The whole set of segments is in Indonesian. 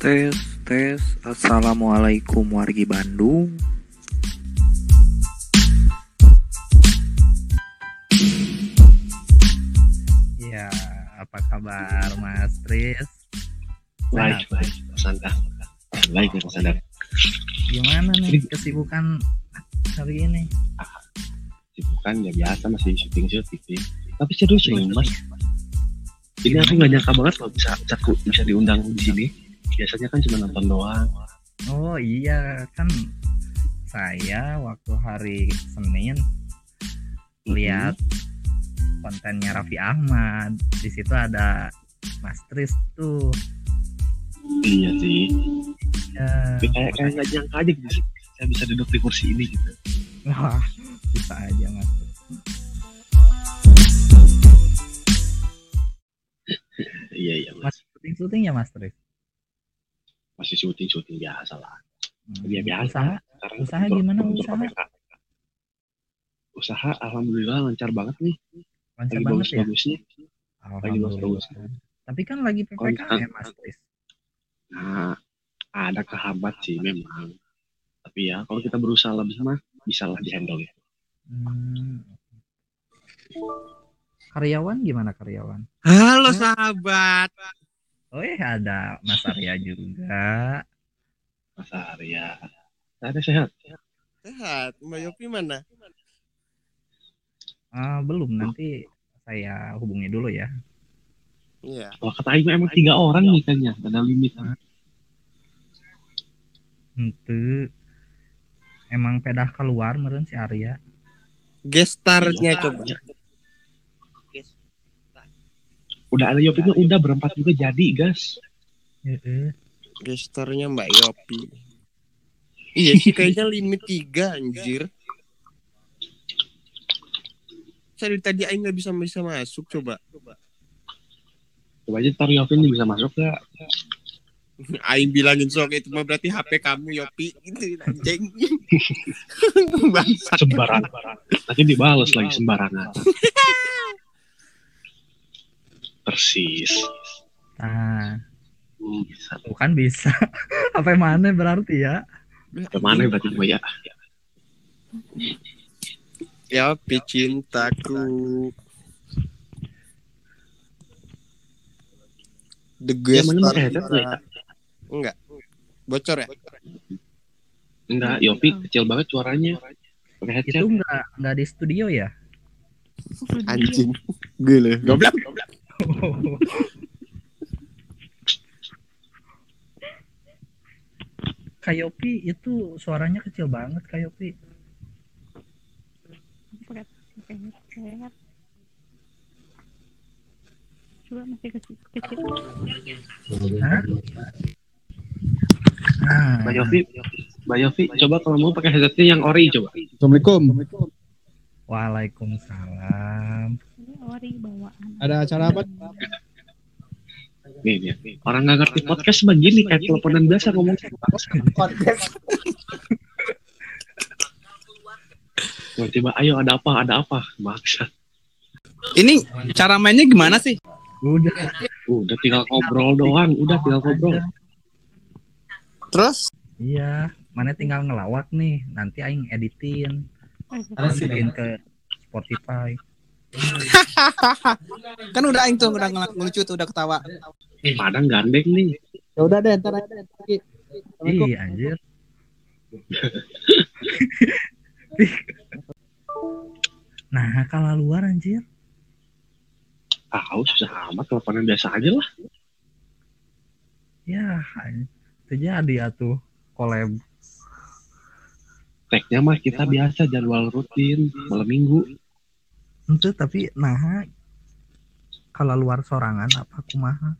Tes, tes. Assalamualaikum wargi Bandung. Ya, apa kabar Mas Tris? Baik, baik, Mas Anda. Baik, Mas Anda. Gimana nih kesibukan hari ini? Sibukan ya biasa masih syuting syuting. Tapi serius nih, Mas. Ini aku nggak nyangka banget kalau bisa bisa, bisa diundang di sini. Biasanya kan cuma nonton doang. Oh iya, kan saya waktu hari Senin lihat kontennya Raffi Ahmad. Di situ ada Mas Tris tuh. Iya sih. Ya, kayak kayak nggak nyangka aja gitu sih. Saya bisa duduk di kursi ini gitu. wah, bisa aja Mas. Iya iya Mas mas. syuting-syuting ya Mas Tris? Masih syuting syuting biasa lah. Hmm, Ya biasa. Usaha, Sekarang Usaha untuk- gimana untuk usaha? PPK. Usaha alhamdulillah lancar banget nih. lancar Lagi banget ya? bagus-bagusnya. Alhamdulillah. bagus. Tapi kan lagi PPKM Mas Tris. Nah, ada kehambat sih memang. Tapi ya kalau kita berusaha lebih mah bisa lah dihandle ya. Hmm. Karyawan gimana karyawan? Halo sahabat. Oh eh ada Mas Arya juga. Mas Arya. Ada sehat. Sehat. Mbak Yopi mana? Ah, belum nanti saya hubungi dulu ya. Iya. Kalau kata Aing emang tiga orang nih kayaknya. Ada limit. Itu emang pedah keluar meren si Arya. Gestarnya coba. Udah ada Yopinya udah berempat juga jadi gas. Heeh. Gestarnya Mbak Yopi. Iya sih kayaknya limit tiga anjir. Saya dari tadi Aing nggak bisa bisa masuk coba. Coba aja ntar Yopin bisa masuk gak? Aing bilangin sok itu mah berarti HP kamu Yopi gitu anjing. Sembarangan. Nanti dibales lagi sembarangan. Persis. Nah, Hmm, bisa. tuh kan bisa. Apa mana berarti ya? Ke mana berarti Mbak ya? Yopi cintaku. The Ya, mana ya? Enggak. Bocor ya? Enggak, Yopi kecil banget suaranya. Pakai headset. Itu nggak nggak di studio ya? Anjing. Gila. Goblok. Kayopi itu suaranya kecil banget Kayopi. coba masih kecil kecil Hah? Nah, Yofi, coba kalau mau pakai headsetnya yang ori coba. Assalamualaikum. Waalaikumsalam. ini ori bawaan Ada acara apa? Nih, nih, nih. Orang nggak ngerti podcast begini kayak teleponan biasa ngomong. Tiba-tiba, ayo ada apa, ada apa? Maksa. Ini cara mainnya gimana sih? Udah. Udah tinggal ngobrol doang, udah tinggal ngobrol. Terus Iya, mana tinggal ngelawak nih. Nanti aing editin, masukin ke Spotify. Kan udah aing tuh udah ngel- ngelucu tuh udah ketawa. Padang gandeng nih. Ya udah deh, ntar aja. Assalamualaikum. Ih, anjir. nah, kalau luar anjir. Tahu susah amat teleponan biasa aja lah. Ya, itu jadi atuh collab. Tagnya mah kita biasa jadwal rutin malam minggu. Itu tapi nah kalau luar sorangan apa kumaha?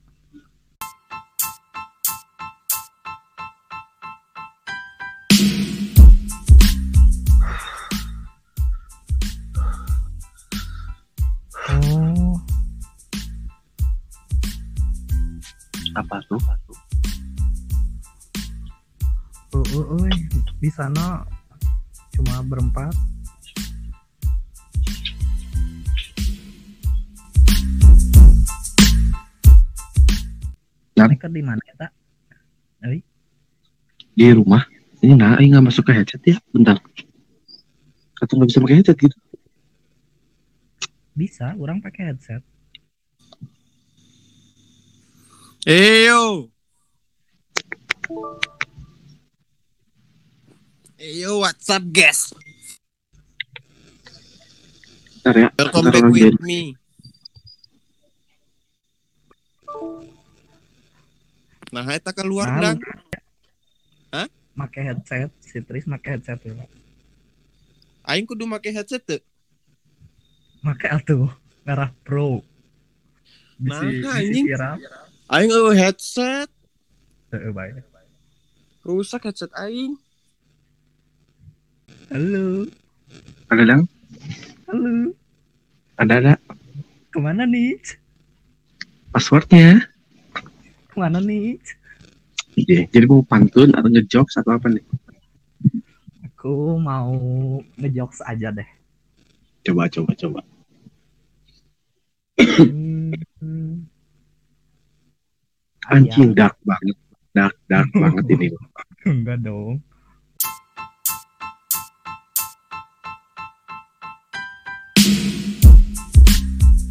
Apa tuh? uh, uh, uh, di sana cuma berempat. Mereka di mana ya, tak? Oi. Di rumah. Ini nah, aing nggak masuk ke headset ya. Bentar. Atau nggak bisa pakai headset gitu. Bisa, orang pakai headset. Eyo. Eyo, what's up, guys? Bentar ya. Welcome Bentar back with me. Nah, eta keluar Nah, dang. lu- Make headset, si Tris make headset ya. Aing kudu make headset tuh. Make atuh merah pro. Bisi, Nah, bisi anjing. viral. Aing eueuh headset. Heeh, bae. Rusak headset aing. Halo, Ada dang? halo. Ada ada. Ke mana nih? Passwordnya. Ke mana nih? Iya. Jadi mau pantun atau ngejokes atau apa nih? Aku mau ngejokes aja deh. Coba coba coba. Hmm. Anjing Ayam. dark banget. Dark dark banget ini. Enggak dong.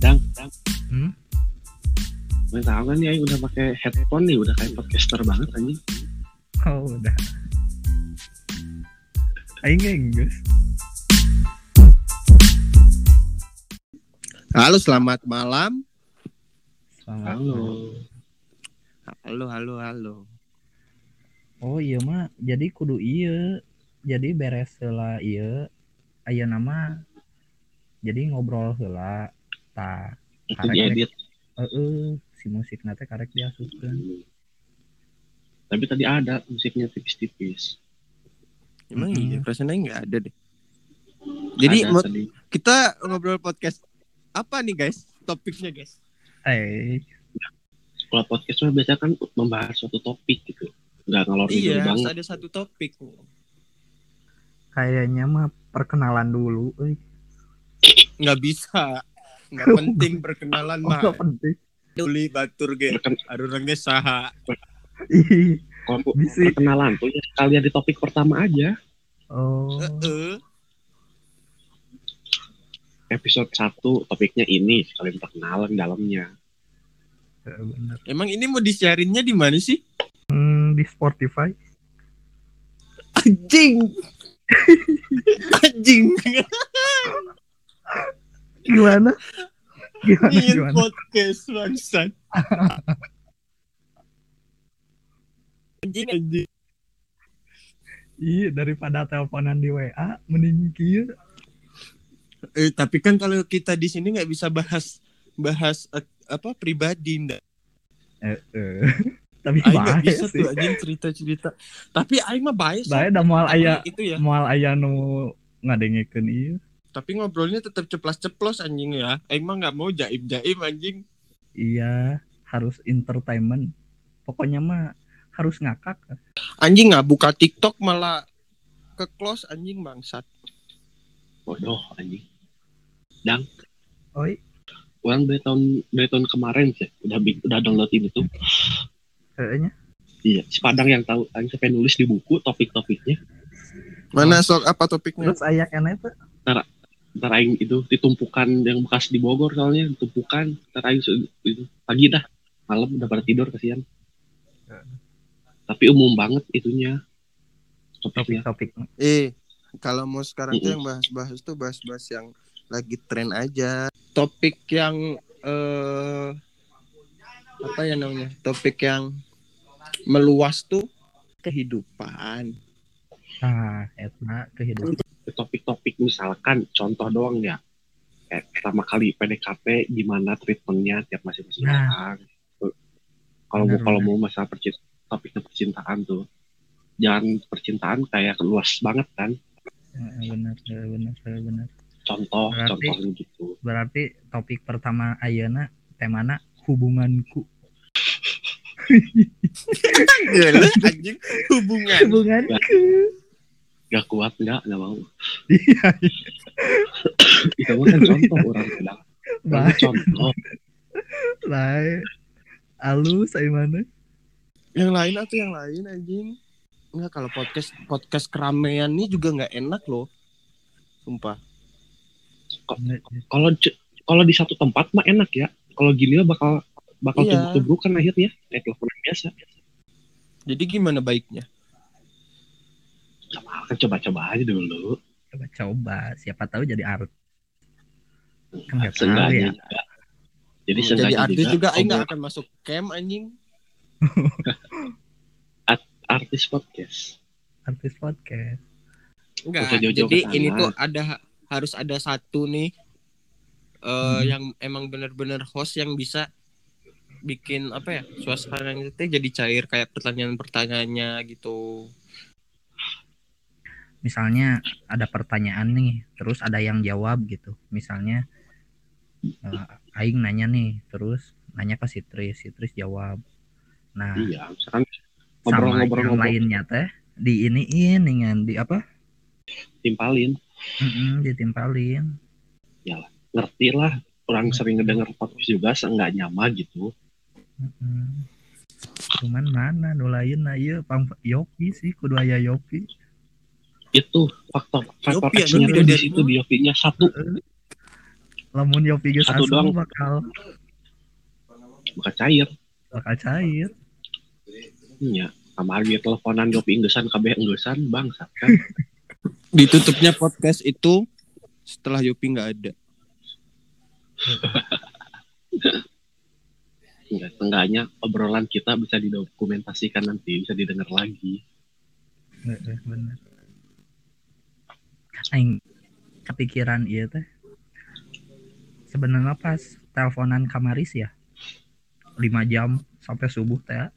Dang, dang. Hmm? Mau tahu kan Aing udah pakai headphone nih, udah kayak podcaster banget anjing. Oh, udah. Aing Inggris. Halo, selamat malam. Selamat Halo. Halo, halo, halo. Oh iya mah, jadi kudu iya. Jadi beres heula iya. Aya nama jadi ngobrol heula. Ta. Karek, diedit. Heeh, si musik nate karek diasupkeun. Tapi tadi ada musiknya tipis-tipis. Emang Mm-mm. iya, perasaan aing nggak ada deh. Jadi Ada kita ngobrol podcast apa nih guys? Topiknya guys. Eh, Kalau podcast mah biasanya kan membahas suatu topik gitu. Nggak ngalor ngidul Iya, harus banget. ada satu topik. kayaknya mah perkenalan dulu euy. Nggak bisa. Nggak penting perkenalan Oh, mah. nggak penting. Duli batur ge. Arurangnya saha. Kalau perkenalan tuh ya sekalian di topik pertama aja. Oh, Heeh. Episode 1 topiknya ini sekalian perkenalan dalamnya. Eh, bener. Emang ini mau disiarinnya di mana sih? Hmm, di Spotify. Anjing. Anjing. Gimana? Gimana Ingin gimana? podcast bangsat. Anjing anjing. Iya, daripada teleponan di WA mending kieu. Eh, tapi kan kalau kita di sini nggak bisa bahas bahas eh, apa pribadi ndak. Eh, eh. Tapi Aing bisa sih. tuh anjing cerita-cerita. Tapi aing mah bae sih. Bae da moal aya itu ya. moal aya nu ngadengikeun ieu. Tapi ngobrolnya tetap ceplas-ceplos anjing ya. Aing mah nggak mau jaim-jaim anjing. Iya, harus entertainment. Pokoknya mah harus ngakak. Anjing nggak buka TikTok malah ke close anjing bangsat. Bodoh anjing. Oi, Orang dari tahun dari tahun kemarin sih udah udah download ini tuh. kayaknya. Iya, si Padang yang tahu Aing sampai nulis di buku topik-topiknya. Mana sok apa topiknya? Terus aya kene tuh. Ntar Aing itu ditumpukan yang bekas di Bogor soalnya ditumpukan. Ntar Aing itu pagi dah malam udah pada tidur kasihan. Tapi umum banget itunya topiknya. Topik-topik. Eh, kalau mau sekarang tuh Mm-mm. yang bahas-bahas tuh bahas-bahas yang lagi tren aja. Topik yang eh apa ya namanya? Topik yang meluas tuh kehidupan. Nah, eta kehidupan. Topik-topik misalkan contoh doang ya. Kayak pertama kali PDKT gimana treatmentnya tiap masing-masing Nah. orang. Kalau mau Benar, kalau mau masalah percintaan topiknya percintaan tuh jangan percintaan kayak luas banget kan Eh, Bener, eh, bener, eh, bener. Contoh Berarti- contohnya gitu Berarti topik pertama ayeuna temana hubunganku. Gila, anjing hubungan. Hubunganku. gak kuat nggak nggak mau Iya, itu mah kan contoh orang bilang Orang baik, contoh baik. Alus, saya mana? Yang lain atau yang lain anjing? Enggak kalau podcast podcast keramaian nih juga nggak enak loh. Sumpah. Kalau kalau di satu tempat mah enak ya. Kalau gini mah bakal bakal Iya. tubruk-tubrukan akhirnya. Kayak teleponan biasa. Jadi gimana baiknya? Coba kan coba-coba aja dulu. Coba coba, siapa tahu jadi art. Kan nggak tahu ya. juga. Jadi Jadi seenggaknya artis juga aing nggak ngobrol akan masuk camp anjing. artis podcast. Artis podcast. Enggak. Jadi ini tuh ada harus ada satu nih eh Hmm. yang emang bener-bener host yang bisa bikin apa ya suasana itu teh jadi cair kayak pertanyaan-pertanyaannya gitu. Misalnya ada pertanyaan nih, terus ada yang jawab gitu. Misalnya eh, Aing nanya nih, terus nanya ke si Tris, si Tris jawab. Nah, Iya, misalkan sama yang ngobrol-ngobrol-ngobrol lainnya teh di iniin dengan di apa? timpalin. Mm-mm, ditimpalin. Ngerti lah. Orang sering ngedenger podcast juga seenggak nyama gitu. Mm-mm. Cuman mana nu lain na ieu pang Yopi sih kudu aya Yopi. Itu faktor faktor Yopi, X-nya anu, tuh di beda situ dari di Yopinya satu. Lamun Yopi geus Satu doang. bakal Bukan cair. bakal cair. Iya. Kamar dia teleponan Yopi inggesan kabeh inggesan bangsat kan. Ditutupnya podcast itu setelah Yopi nggak ada. Enggak, Seenggaknya obrolan kita bisa didokumentasikan nanti, bisa didengar lagi. Heeh, bener. Aing kepikiran ieu teh. Sebenarnya pas teleponan kamaris ya. 5 jam sampai subuh teh.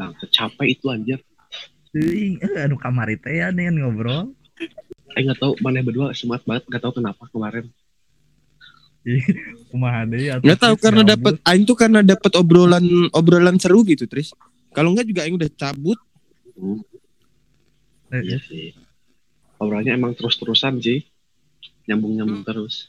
Nah, capek itu anjir. Eh anu kamari teh ya nih ngobrol. Saya nggak tahu mana berdua semangat banget, nggak tahu kenapa kemarin. Kumaha deui atuh, Nggak tahu karena nyambut. dapat aing tuh karena dapat obrolan obrolan seru gitu, Tris. Kalau nggak juga aing udah cabut. Hmm, Heeh. iya sih. Obrolannya emang terus-terusan sih. Nyambung-nyambung terus.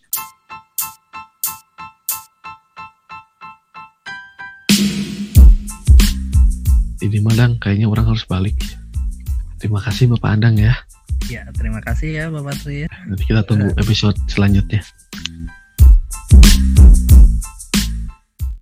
Ini Madang, kayaknya orang harus balik. Terima kasih Bapak Andang ya. Ya, terima kasih ya Bapak Tri. Nanti kita tunggu episode selanjutnya.